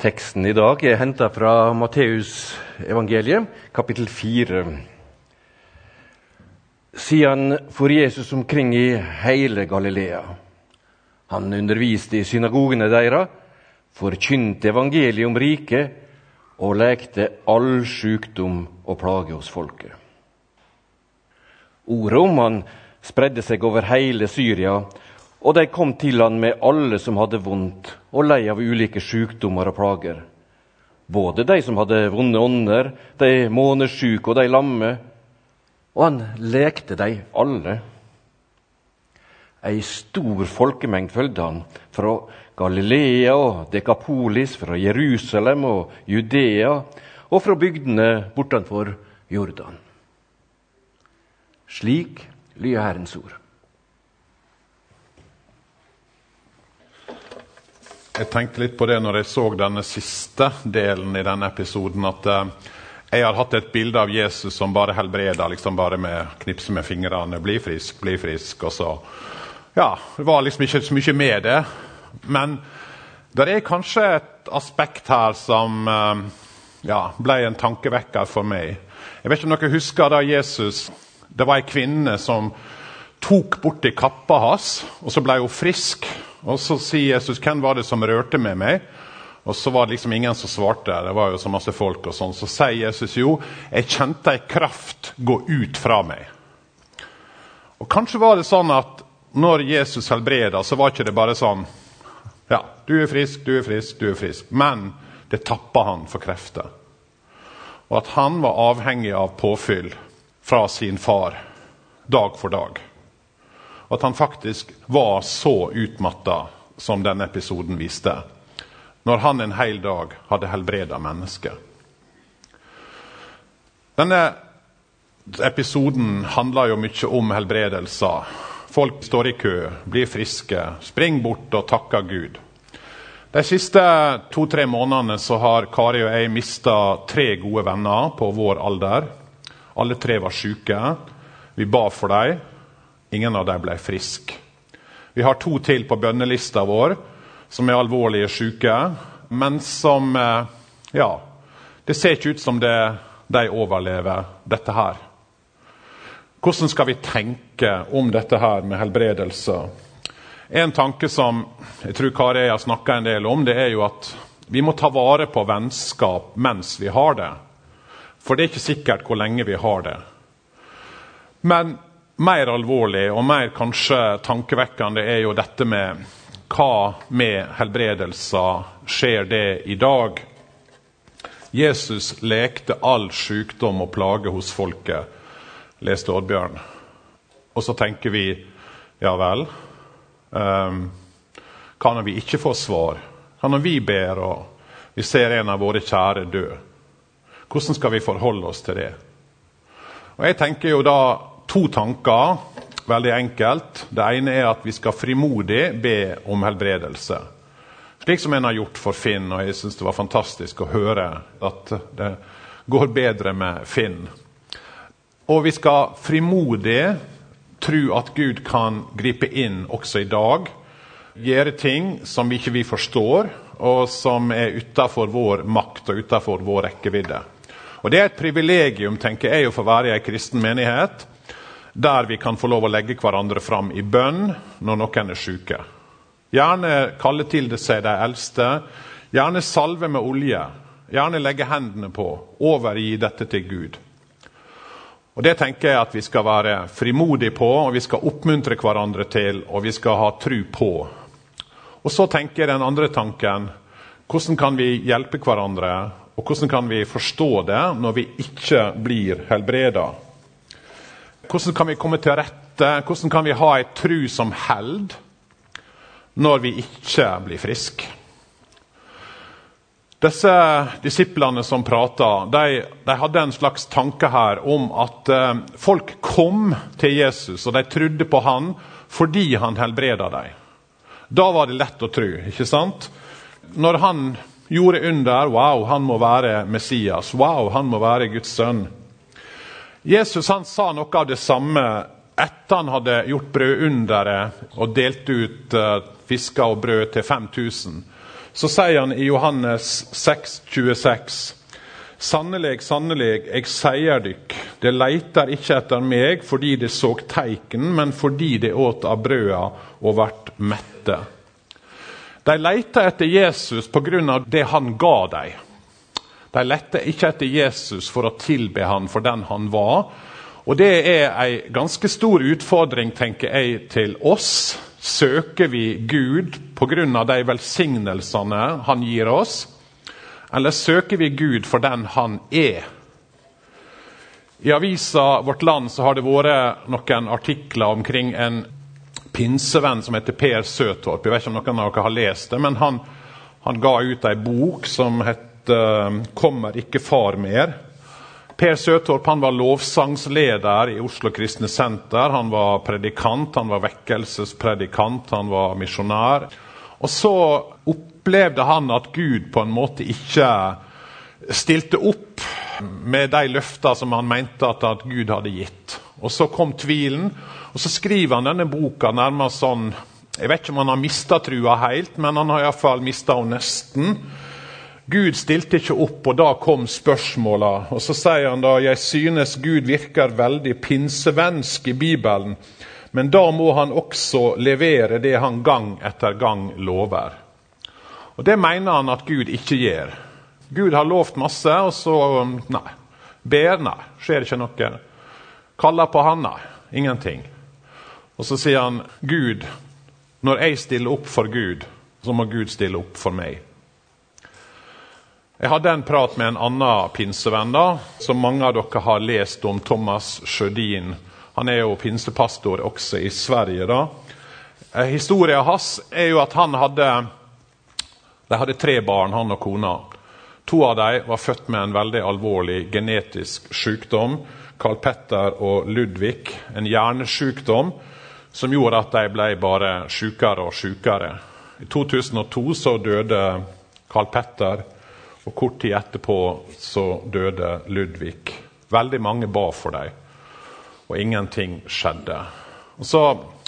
Teksten i dag er henta fra Matteusevangeliet, kapittel 4. Siden for Jesus omkring i hele Galilea. Han underviste i synagogene deres, forkynte evangeliet om riket og lekte all sykdom og plage hos folket. Ordet om han spredde seg over hele Syria, og de kom til han med alle som hadde vondt og lei av ulike sykdommer og plager. Både de som hadde vonde ånder, de månesjuke og de lamme. Og han lekte de alle. Ei stor folkemengd følgde han, fra Galilea og Dekapolis, fra Jerusalem og Judea, og fra bygdene bortenfor Jordan. Slik lyder Herrens ord. Jeg tenkte litt på det når jeg så denne siste delen i denne episoden. At eh, jeg har hatt et bilde av Jesus som bare helbreder, liksom bare med knipse med fingrene. 'Bli frisk, bli frisk.' Og så Ja, det var liksom ikke så mye med det. Men det er kanskje et aspekt her som eh, ja, ble en tankevekker for meg. Jeg vet ikke om dere husker da Jesus Det var ei kvinne som tok borti kappa hans, og så ble hun frisk. Og så sier Jesus 'Hvem var det som rørte med meg?' Og så var det liksom ingen som svarte. Det var jo så masse folk og sånn. Så sier Jesus jo 'Jeg kjente ei kraft gå ut fra meg'. Og Kanskje var det sånn at når Jesus helbreda, så var ikke det bare sånn Ja, du er frisk, du er frisk, du er frisk. Men det tappa han for krefter. Og at han var avhengig av påfyll fra sin far dag for dag. At han faktisk var så utmatta som denne episoden viste. Når han en hel dag hadde helbreda mennesker. Denne episoden handler jo mye om helbredelser. Folk står i kø, blir friske, springer bort og takker Gud. De siste to-tre månedene så har Kari og jeg mista tre gode venner på vår alder. Alle tre var syke. Vi ba for dem. Ingen av dem ble friske. Vi har to til på bønnelista vår som er alvorlige syke, men som eh, Ja, det ser ikke ut som det, de overlever dette her. Hvordan skal vi tenke om dette her med helbredelse? En tanke som jeg tror Kari har snakka en del om, det er jo at vi må ta vare på vennskap mens vi har det. For det er ikke sikkert hvor lenge vi har det. Men mer alvorlig og mer kanskje tankevekkende er jo dette med hva med helbredelser skjer det i dag? Jesus lekte all sykdom og plage hos folket, leste Oddbjørn. Og så tenker vi ja vel. Um, når vi ikke får svar? Hva når vi ber og vi ser en av våre kjære dø? Hvordan skal vi forholde oss til det? Og Jeg tenker jo da to tanker. Veldig enkelt. Det ene er at vi skal frimodig be om helbredelse. Slik som en har gjort for Finn, og jeg syns det var fantastisk å høre at det går bedre med Finn. Og vi skal frimodig tro at Gud kan gripe inn også i dag. Gjøre ting som vi ikke forstår, og som er utafor vår makt og utafor vår rekkevidde. Og Det er et privilegium tenker jeg, å få være i en kristen menighet der vi kan få lov å legge hverandre fram i bønn når noen er syke. Gjerne kalle til det seg de eldste. Gjerne salve med olje. Gjerne legge hendene på. Overgi dette til Gud. Og Det tenker jeg at vi skal være frimodige på, og vi skal oppmuntre hverandre til, og vi skal ha tru på. Og Så tenker jeg den andre tanken hvordan kan vi hjelpe hverandre, og hvordan kan vi forstå det når vi ikke blir helbreda? Hvordan kan vi komme til rette? Hvordan kan vi ha ei tru som held når vi ikke blir friske? Disse disiplene som prata, de, de, hadde en slags tanke her om at eh, folk kom til Jesus, og de trodde på han fordi han helbreda dem. Da var det lett å tro, ikke sant? Når han gjorde under, wow, han må være Messias, wow, han må være Guds sønn. Jesus han sa noe av det samme etter han hadde gjort brødunderet og delt ut uh, fisker og brød til 5000. så sier han i Johannes 6, 26 Sannelig, sannelig, jeg sier dykk, det leiter ikke etter meg fordi det så teiken, men fordi det åt av brøda og vart mette. De leita etter Jesus pga. det han ga dem. De lette ikke etter Jesus for å tilbe han for den han var. Og Det er en ganske stor utfordring tenker jeg, til oss. Søker vi Gud pga. de velsignelsene han gir oss? Eller søker vi Gud for den han er? I avisa Vårt Land så har det vært noen artikler omkring en pinsevenn som heter Per Søtorp. Jeg vet ikke om noen av dere har lest det, men han, han ga ut ei bok som heter 'Kommer ikke far mer'. Per Søtorp han var lovsangsleder i Oslo Kristne Senter. Han var predikant, han var vekkelsespredikant, han var misjonær. Og så opplevde han at Gud på en måte ikke stilte opp med de løftene som han mente at, at Gud hadde gitt. Og Så kom tvilen, og så skriver han denne boka nærmest sånn Jeg vet ikke om han har mista trua helt, men han har iallfall mista henne nesten. Gud stilte ikke opp, og da kom spørsmåla. Og så sier han da jeg synes Gud virker veldig pinsevensk i Bibelen, men da må han også levere det han gang etter gang lover. Og Det mener han at Gud ikke gjør. Gud har lovt masse, og så nei. Ber, nei. Skjer ikke noe. Kaller på han, nei. Ingenting. Og så sier han, Gud, når jeg stiller opp for Gud, så må Gud stille opp for meg. Jeg hadde en prat med en annen pinsevenn da, som mange av dere har lest om, Thomas Sjødin. Han er jo pinsepastor også i Sverige. da. Eh, historien hans er jo at han hadde de hadde tre barn, han og kona. To av dem var født med en veldig alvorlig genetisk sykdom. Carl Petter og Ludvig, en hjernesykdom som gjorde at de ble bare sykere og sykere. I 2002 så døde Carl Petter, og kort tid etterpå så døde Ludvig. Veldig mange ba for dem, og ingenting skjedde. Og Så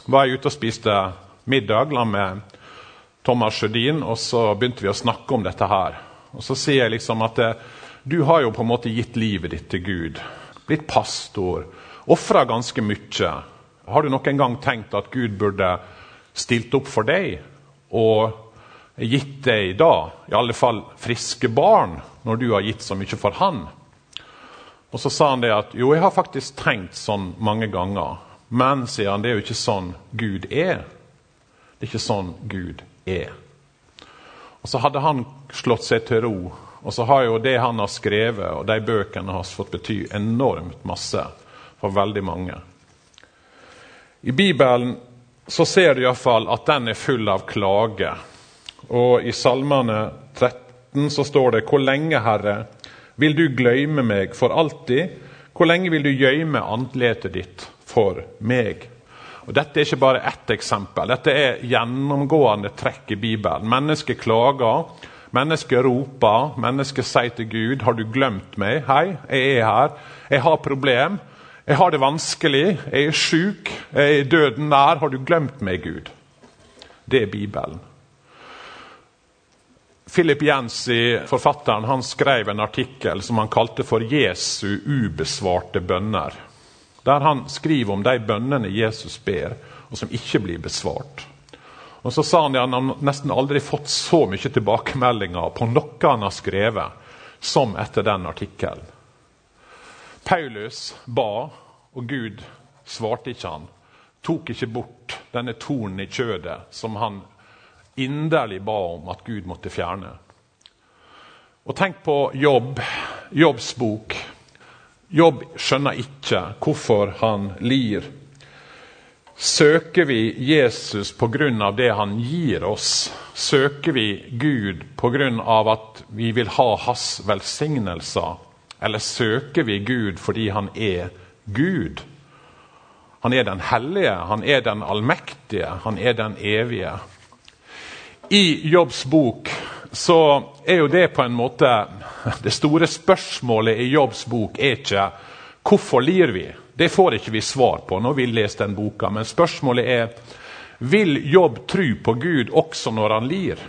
var jeg ute og spiste middag med Thomas Sjødin, og så begynte vi å snakke om dette her. Og Så sier jeg liksom at eh, du har jo på en måte gitt livet ditt til Gud. Blitt pastor. Ofra ganske mye. Har du noen gang tenkt at Gud burde stilt opp for deg og gitt deg da i alle fall friske barn, når du har gitt så mye for han? Og Så sa han det at jo, jeg har faktisk tenkt sånn mange ganger. Men, sier han, det er jo ikke sånn Gud er. Det er ikke sånn Gud er. Og Så hadde han slått seg til ro, og så har jo det han har skrevet, og de bøkene hans fått bety enormt masse for veldig mange. I Bibelen så ser du iallfall at den er full av klage. Og i Salmene 13 så står det:" Hvor lenge, Herre, vil du gløyme meg for alltid? Hvor lenge vil du gjøyme andletet ditt for meg? Og Dette er ikke bare ett eksempel. Dette er gjennomgående trekk i Bibelen. Mennesker klager, mennesker roper, mennesker sier til Gud 'Har du glemt meg?' 'Hei, jeg er her. Jeg har problem. Jeg har det vanskelig. Jeg er sjuk. Jeg er døden nær. Har du glemt meg, Gud?' Det er Bibelen. Philip Jensi, forfatteren, han skrev en artikkel som han kalte for 'Jesu ubesvarte bønner' der han skriver om de bønnene Jesus ber, og som ikke blir besvart. Og så sa han at han nesten aldri fått så mye tilbakemeldinger på noe han har skrevet, som etter den artikkelen. Paulus ba, og Gud svarte ikke han. Tok ikke bort denne tornen i kjødet som han inderlig ba om at Gud måtte fjerne. Og tenk på Jobb, Jobbs bok. Jobb skjønner ikke hvorfor han lir. Søker vi Jesus pga. det han gir oss? Søker vi Gud pga. at vi vil ha hans velsignelser? Eller søker vi Gud fordi han er Gud? Han er den hellige, han er den allmektige, han er den evige. I Jobbs bok så er jo det på en måte Det store spørsmålet i Jobbs bok er ikke hvorfor lir vi? Det får ikke vi svar på når vi leser den boka. Men spørsmålet er vil Jobb tro på Gud også når han lir?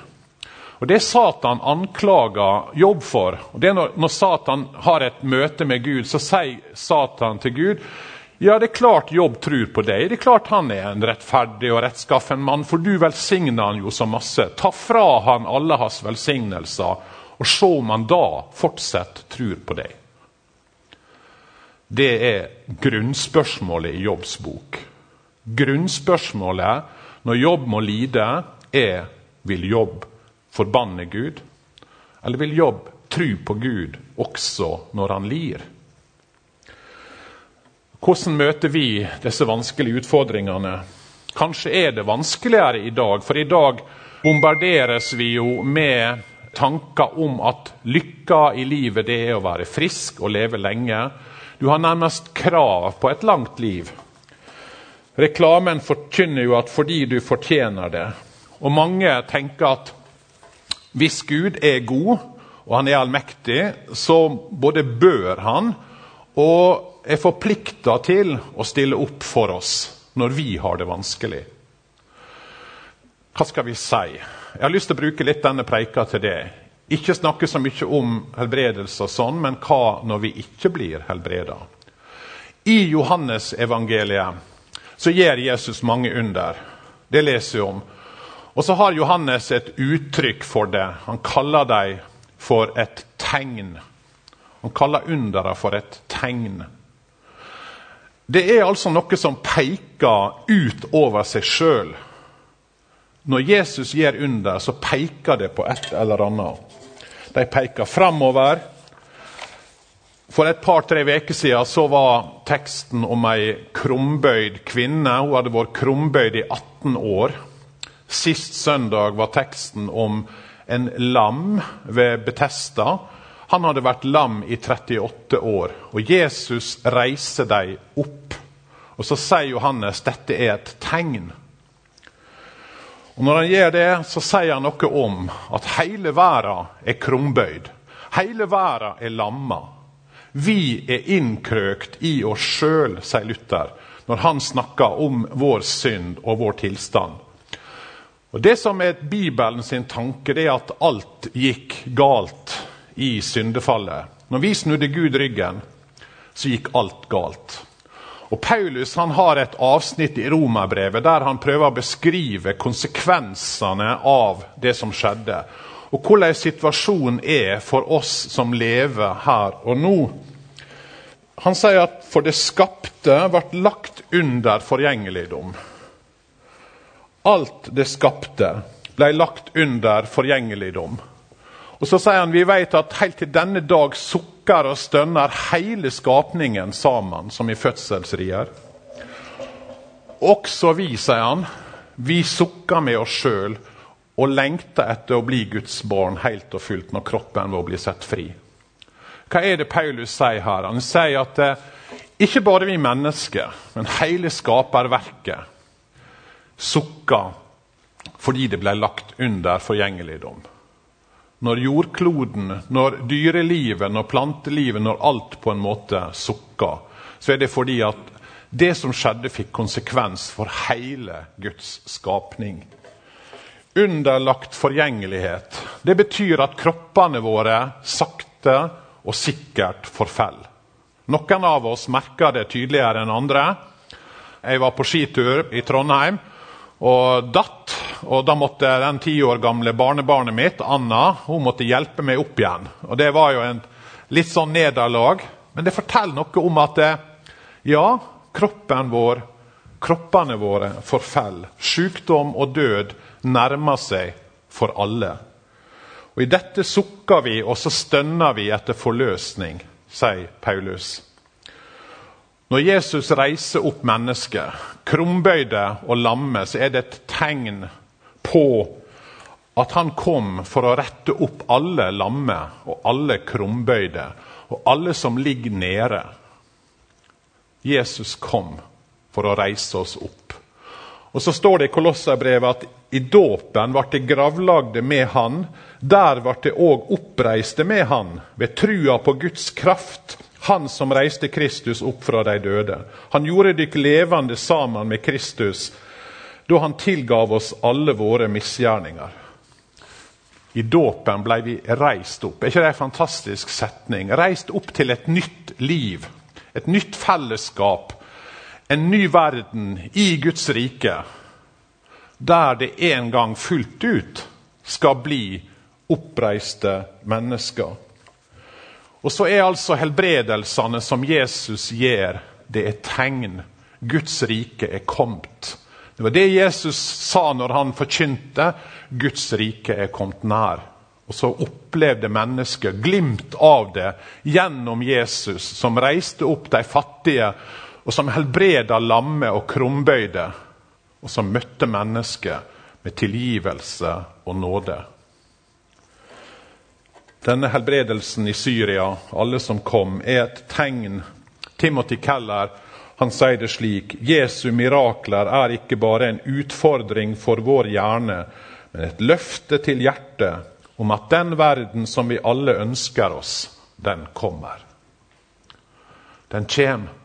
Og Det Satan anklager Jobb for, og det er når, når Satan har et møte med Gud, så sier Satan til Gud ja, det er klart Jobb tror på deg. Det er klart han er en rettferdig og rettskaffen mann, for du velsigner han jo så masse. Ta fra han alle hans velsignelser, og se om han da fortsatt tror på deg. Det er grunnspørsmålet i Jobbs bok. Grunnspørsmålet når Jobb må lide, er vil Jobb forbanne Gud? Eller vil Jobb tro på Gud også når han lir? Hvordan møter vi disse vanskelige utfordringene? Kanskje er det vanskeligere i dag, for i dag bombarderes vi jo med tanker om at lykka i livet det er å være frisk og leve lenge. Du har nærmest krav på et langt liv. Reklamen forkynner jo at fordi du fortjener det. Og mange tenker at hvis Gud er god, og han er allmektig, så både bør han og er forplikta til å stille opp for oss når vi har det vanskelig. Hva skal vi si? Jeg har lyst til å bruke litt denne preika til det. Ikke snakke så mye om helbredelse og sånn, men hva når vi ikke blir helbreda? I Johannesevangeliet så gjør Jesus mange under. Det leser vi om. Og så har Johannes et uttrykk for det. Han kaller dem for et tegn. Han kaller undera for et tegn. Det er altså noe som peker ut over seg sjøl. Når Jesus gjør under, så peker det på et eller annet. De peker framover. For et par-tre uker siden så var teksten om ei krumbøyd kvinne. Hun hadde vært krumbøyd i 18 år. Sist søndag var teksten om en lam ved Betesta han hadde vært lam i 38 år, og Jesus reiser dem opp. Og Så sier Johannes dette er et tegn. Og Når han gjør det, så sier han noe om at hele verden er krumbøyd. Hele verden er lamma. Vi er innkrøkt i oss sjøl, sier Luther, når han snakker om vår synd og vår tilstand. Og Det som er Bibelen sin tanke, det er at alt gikk galt i syndefallet. Når vi snudde Gud ryggen, så gikk alt galt. Og Paulus han har et avsnitt i Romerbrevet der han prøver å beskrive konsekvensene av det som skjedde. Og hvordan situasjonen er for oss som lever her og nå. Han sier at for det skapte ble lagt under forgjengeligdom. Alt det skapte ble lagt under forgjengeligdom. Og Så sier han vi vet at helt til denne dag sukker og stønner hele skapningen sammen, som i fødselsrier. Også vi, sier han, vi sukker med oss sjøl og lengter etter å bli Guds barn helt og fullt når kroppen vår blir sett fri. Hva er det Paulus sier her? Han sier at eh, ikke bare vi mennesker, men hele skaperverket sukker fordi det ble lagt under forgjengeligdom når jordkloden, når dyrelivet, når plantelivet, når alt på en måte sukker, så er det fordi at det som skjedde, fikk konsekvens for hele Guds skapning. Underlagt forgjengelighet. Det betyr at kroppene våre sakte og sikkert forfeller. Noen av oss merker det tydeligere enn andre. Jeg var på skitur i Trondheim og datt. Og Da måtte den ti år gamle barnebarnet mitt, Anna, hun måtte hjelpe meg opp igjen. Og Det var jo en litt sånn nederlag, men det forteller noe om at det, ja, kroppen vår, kroppene våre forfeller. Sykdom og død nærmer seg for alle. Og I dette sukker vi, og så stønner vi etter forløsning, sier Paulus. Når Jesus reiser opp mennesker, krumbøyde og lamme, så er det et tegn på at han kom for å rette opp alle lamme og alle krumbøyde og alle som ligger nede. Jesus kom for å reise oss opp. Og Så står det i Kolosserbrevet at i dåpen ble det gravlagde med Han. Der ble det òg oppreiste med Han, ved trua på Guds kraft han som reiste Kristus opp fra de døde. Han gjorde dykk levende sammen med Kristus da han tilgav oss alle våre misgjerninger. I dåpen ble vi reist opp. Er ikke det en fantastisk setning? Reist opp til et nytt liv. Et nytt fellesskap. En ny verden i Guds rike. Der det en gang fullt ut skal bli oppreiste mennesker. Og så er altså helbredelsene som Jesus gjør, det er tegn. Guds rike er kommet. Det var det Jesus sa når han forkynte. Guds rike er kommet nær. Og så opplevde mennesket glimt av det gjennom Jesus, som reiste opp de fattige, og som helbreda lamme og krumbøyde, og som møtte mennesket med tilgivelse og nåde. Denne helbredelsen i Syria, alle som kom, er et tegn. Timothy Keller han sier det slik Jesu mirakler er ikke bare en utfordring for vår hjerne, men et løfte til hjertet om at den verden som vi alle ønsker oss, den kommer. Den kommer.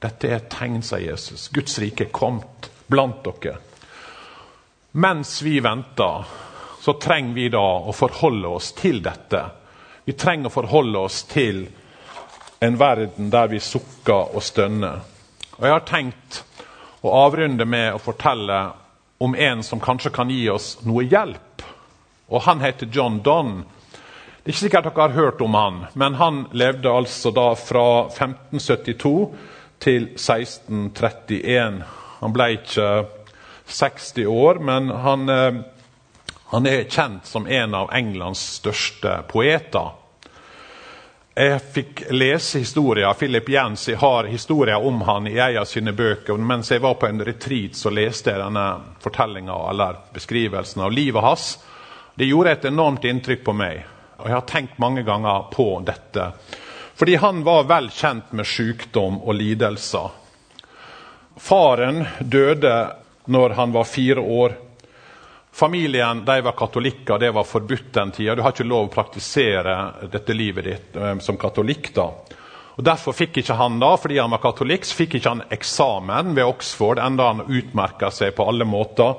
Dette er et tegn, sier Jesus. Guds rike er kommet blant dere. Mens vi venter, så trenger vi da å forholde oss til dette. Vi trenger å forholde oss til en verden der vi sukker og stønner. Og Jeg har tenkt å avrunde med å fortelle om en som kanskje kan gi oss noe hjelp. Og Han heter John Donne. Det er ikke sikkert dere har hørt om han, men han levde altså da fra 1572 til 1631. Han ble ikke 60 år, men han eh, han er kjent som en av Englands største poeter. Jeg fikk lese historier. Philip Jensi har historier om han i en av sine bøker. Mens jeg var på en retreat, så leste jeg denne fortellinga eller beskrivelsen av livet hans. Det gjorde et enormt inntrykk på meg, og jeg har tenkt mange ganger på dette. Fordi han var vel kjent med sykdom og lidelser. Faren døde når han var fire år. Familien de var katolikker, det var forbudt den tida. Du har ikke lov å praktisere dette livet ditt eh, som katolikk. da. Og Derfor fikk ikke han da, fordi han var katolikk, så fikk ikke han eksamen ved Oxford, enda han utmerka seg på alle måter.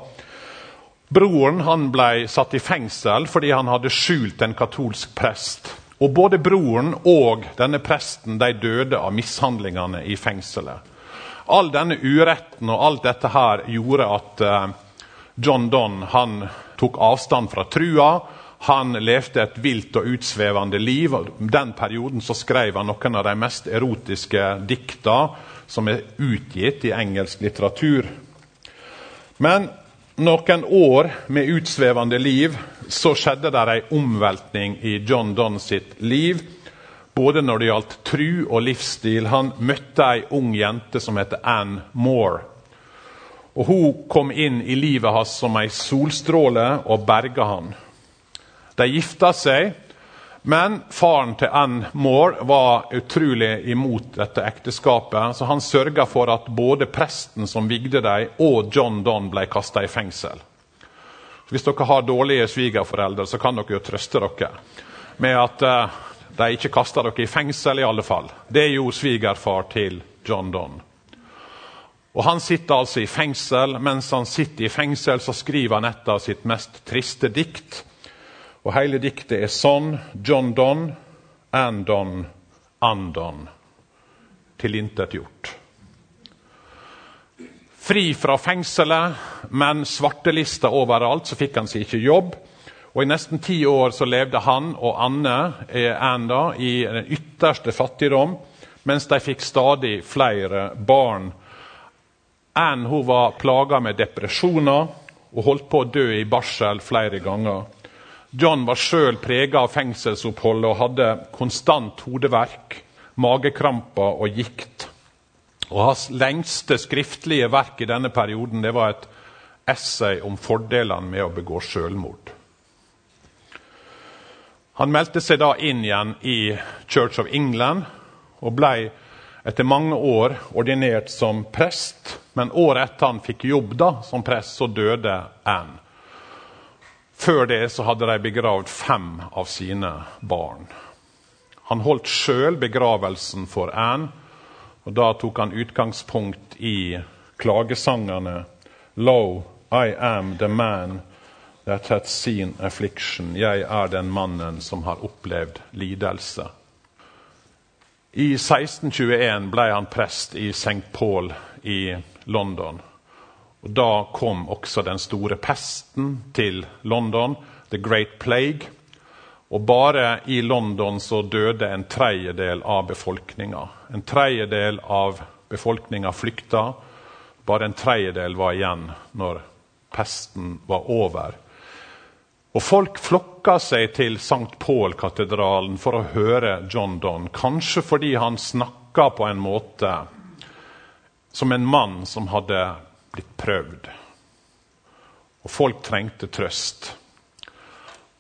Broren han ble satt i fengsel fordi han hadde skjult en katolsk prest. Og Både broren og denne presten de døde av mishandlingene i fengselet. All denne uretten og alt dette her gjorde at eh, John Donne han tok avstand fra trua. Han levde et vilt og utsvevende liv. Den perioden så skrev han noen av de mest erotiske dikta som er utgitt i engelsk litteratur. Men noen år med utsvevende liv så skjedde det en omveltning i John Donne sitt liv. Både når det gjaldt tru og livsstil. Han møtte ei ung jente som heter Anne Moore. Og hun kom inn i livet hans som ei solstråle og berga han. De gifta seg, men faren til Ann Moore var utrolig imot dette ekteskapet, så han sørga for at både presten som vigde dem, og John Donne ble kasta i fengsel. Hvis dere har dårlige svigerforeldre, så kan dere jo trøste dere med at uh, de ikke kasta dere i fengsel, i alle fall. Det gjorde svigerfar til John Donne. Og Han sitter altså i fengsel. Mens han sitter i fengsel, så skriver han et av sitt mest triste dikt. Og Hele diktet er sånn John Donne, Andon, Andon. Tilintetgjort. Fri fra fengselet, men svartelista overalt, så fikk han seg ikke jobb. Og I nesten ti år så levde han og Anne Anda i den ytterste fattigdom, mens de fikk stadig flere barn Anne hun var plaga med depresjoner og holdt på å dø i barsel flere ganger. John var sjøl prega av fengselsopphold og hadde konstant hodeverk, magekramper og gikt. Og Hans lengste skriftlige verk i denne perioden det var et essay om fordelene med å begå sjølmord. Han meldte seg da inn igjen i Church of England og blei etter mange år ordinert som prest, men året etter han fikk jobb da, som prest, så døde Anne. Før det så hadde de begravd fem av sine barn. Han holdt sjøl begravelsen for Anne, og da tok han utgangspunkt i klagesangene Lo, I am the man that had seen affliction. Jeg er den mannen som har opplevd lidelse. I 1621 ble han prest i St. Paul i London. Og Da kom også den store pesten til London, The Great Plague. Og bare i London så døde en tredjedel av befolkninga. En tredjedel av befolkninga flykta. Bare en tredjedel var igjen når pesten var over. Og Folk flokka seg til St. Paul-katedralen for å høre John Donne. Kanskje fordi han snakka på en måte som en mann som hadde blitt prøvd. Og folk trengte trøst.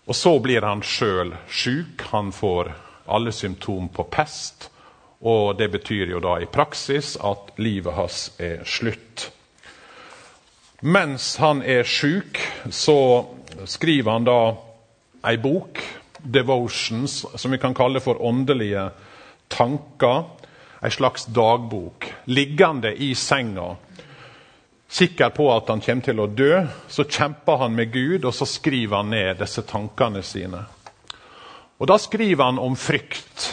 Og så blir han sjøl sjuk. Han får alle symptom på pest. Og det betyr jo da i praksis at livet hans er slutt. Mens han er sjuk, så skriver han da ei bok, 'Devotions', som vi kan kalle for åndelige tanker. Ei slags dagbok. Liggende i senga sikker på at han kommer til å dø, så kjemper han med Gud, og så skriver han ned disse tankene sine. Og Da skriver han om frykt.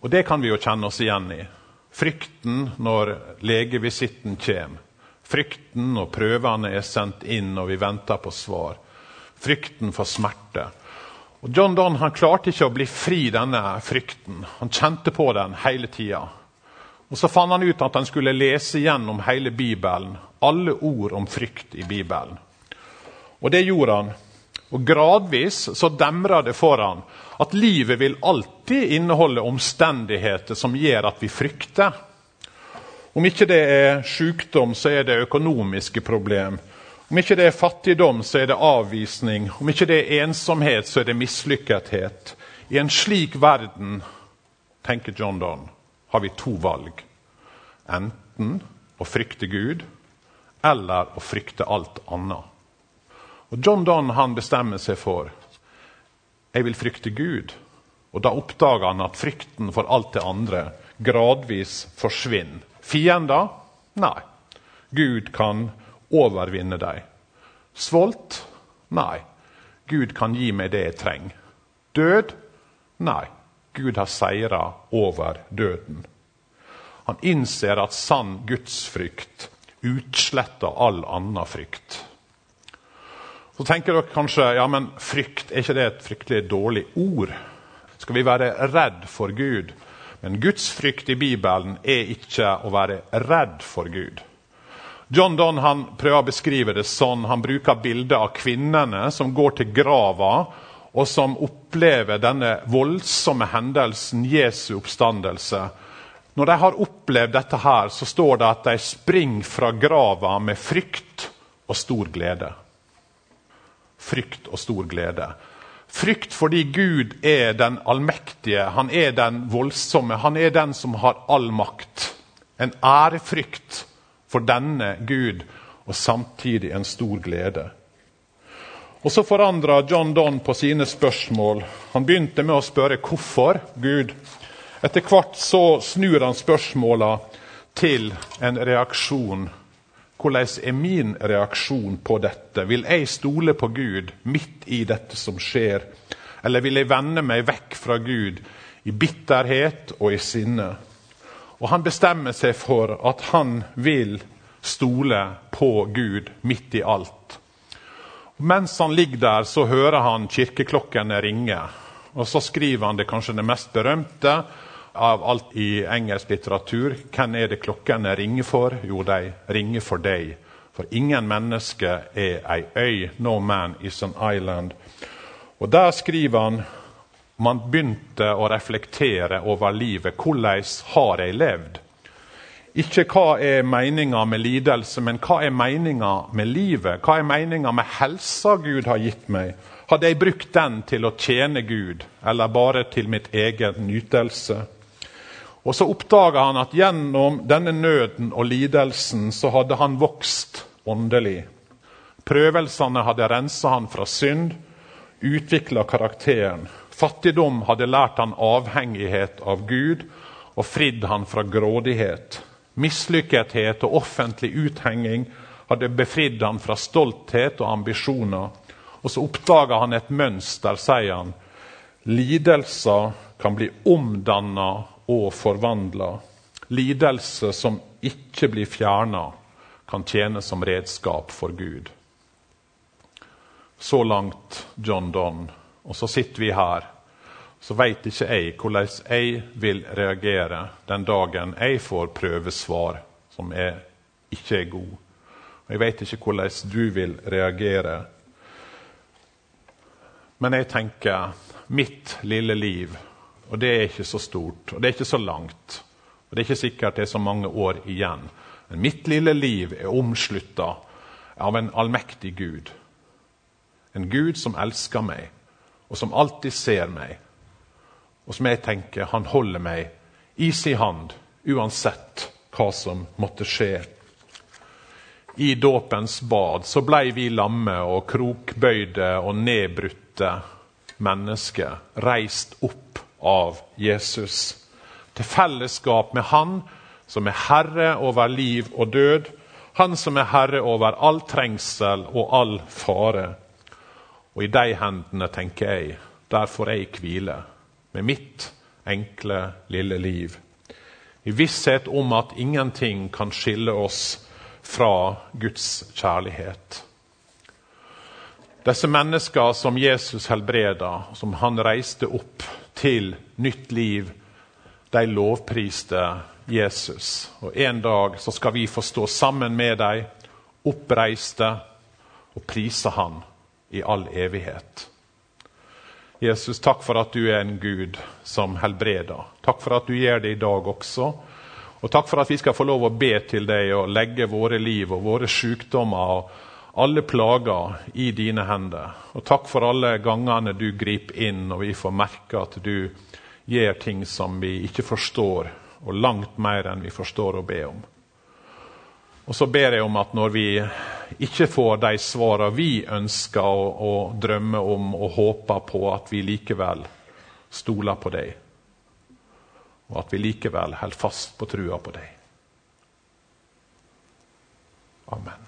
Og det kan vi jo kjenne oss igjen i. Frykten når legevisitten kommer. Frykten når prøvene er sendt inn og vi venter på svar. Frykten for smerte. Og John Donne han klarte ikke å bli fri denne frykten. Han kjente på den hele tida. Og Så fant han ut at han skulle lese gjennom hele Bibelen, alle ord om frykt i Bibelen. Og det gjorde han. Og Gradvis så demra det for han at livet vil alltid inneholde omstendigheter som gjør at vi frykter. Om ikke det er sykdom, så er det økonomiske problem. Om ikke det er fattigdom, så er det avvisning. Om ikke det er ensomhet, så er det mislykkethet. I en slik verden, tenker John Donne, har vi to valg. Enten å frykte Gud eller å frykte alt annet. Og John Donne han bestemmer seg for jeg vil frykte Gud. Og Da oppdager han at frykten for alt det andre gradvis forsvinner. Fiender? Nei. Gud kan overvinne dem. Svolt? Nei. Gud kan gi meg det jeg trenger. Død? Nei. Gud har seira over døden. Han innser at sann gudsfrykt utsletter all annen frykt. Så tenker dere kanskje ja, men frykt, er ikke det et fryktelig dårlig ord? Skal vi være redd for Gud? Men gudsfrykt i Bibelen er ikke å være redd for Gud. John Donne han prøver å beskrive det sånn. Han bruker bildet av kvinnene som går til grava og som opplever denne voldsomme hendelsen, Jesu oppstandelse. Når de har opplevd dette, her, så står det at de springer fra grava med frykt og stor glede. Frykt og stor glede. Frykt fordi Gud er den allmektige, han er den voldsomme, han er den som har all makt. En ærefrykt for denne Gud, og samtidig en stor glede. Og Så forandra John Donne på sine spørsmål. Han begynte med å spørre hvorfor Gud. Etter hvert så snur han spørsmåla til en reaksjon. Hvordan er min reaksjon på dette? Vil jeg stole på Gud midt i dette som skjer? Eller vil jeg vende meg vekk fra Gud i bitterhet og i sinne? Og Han bestemmer seg for at han vil stole på Gud midt i alt. Mens han ligger der, så hører han kirkeklokkene ringe. Og så skriver han det kanskje det mest berømte av alt i engelsk litteratur. Hvem er det klokkene ringer for? Jo, de ringer for deg. For ingen menneske er ei øy. No man is an island. Og Der skriver han man begynte å reflektere over livet. Hvordan har jeg levd? Ikke hva er meninga med lidelse, men hva er meninga med livet? Hva er meninga med helsa Gud har gitt meg? Hadde jeg brukt den til å tjene Gud, eller bare til mitt egen nytelse? Og Så oppdaga han at gjennom denne nøden og lidelsen så hadde han vokst åndelig. Prøvelsene hadde rensa han fra synd, utvikla karakteren. Fattigdom hadde lært han avhengighet av Gud og fridd han fra grådighet. Mislykkethet og offentlig uthenging hadde befridd han fra stolthet og ambisjoner. Og så oppdaga han et mønster, sier han. Lidelser kan bli omdanna og forvandla. Lidelse som ikke blir fjerna, kan tjene som redskap for Gud. Så langt John Donne. Og så sitter vi her. Så veit ikke jeg hvordan jeg vil reagere den dagen jeg får prøvesvar som er, ikke er god. Og jeg veit ikke hvordan du vil reagere. Men jeg tenker mitt lille liv, og det er ikke så stort, og det er ikke så langt, og det er ikke sikkert det er så mange år igjen, men mitt lille liv er omslutta av en allmektig Gud. En Gud som elsker meg, og som alltid ser meg. Og som jeg tenker han holder meg i sin hand uansett hva som måtte skje. I dåpens bad så blei vi lamme og krokbøyde og nedbrutte mennesker reist opp av Jesus. Til fellesskap med Han som er herre over liv og død. Han som er herre over all trengsel og all fare. Og i de hendene, tenker jeg, der får jeg hvile. Med mitt enkle, lille liv. I visshet om at ingenting kan skille oss fra Guds kjærlighet. Disse menneskene som Jesus helbreda, som han reiste opp til nytt liv, de lovpriste Jesus. Og En dag så skal vi få stå sammen med dem, oppreiste, og prise Han i all evighet. Jesus, takk for at du er en Gud som helbreder. Takk for at du gjør det i dag også. Og takk for at vi skal få lov å be til deg og legge våre liv og våre sykdommer og alle plager i dine hender. Og takk for alle gangene du griper inn og vi får merke at du gjør ting som vi ikke forstår, og langt mer enn vi forstår å be om. Og så ber jeg om at når vi ikke får de svarene vi ønsker og, og drømmer om og håper på, at vi likevel stoler på deg, og at vi likevel holder fast på trua på deg. Amen.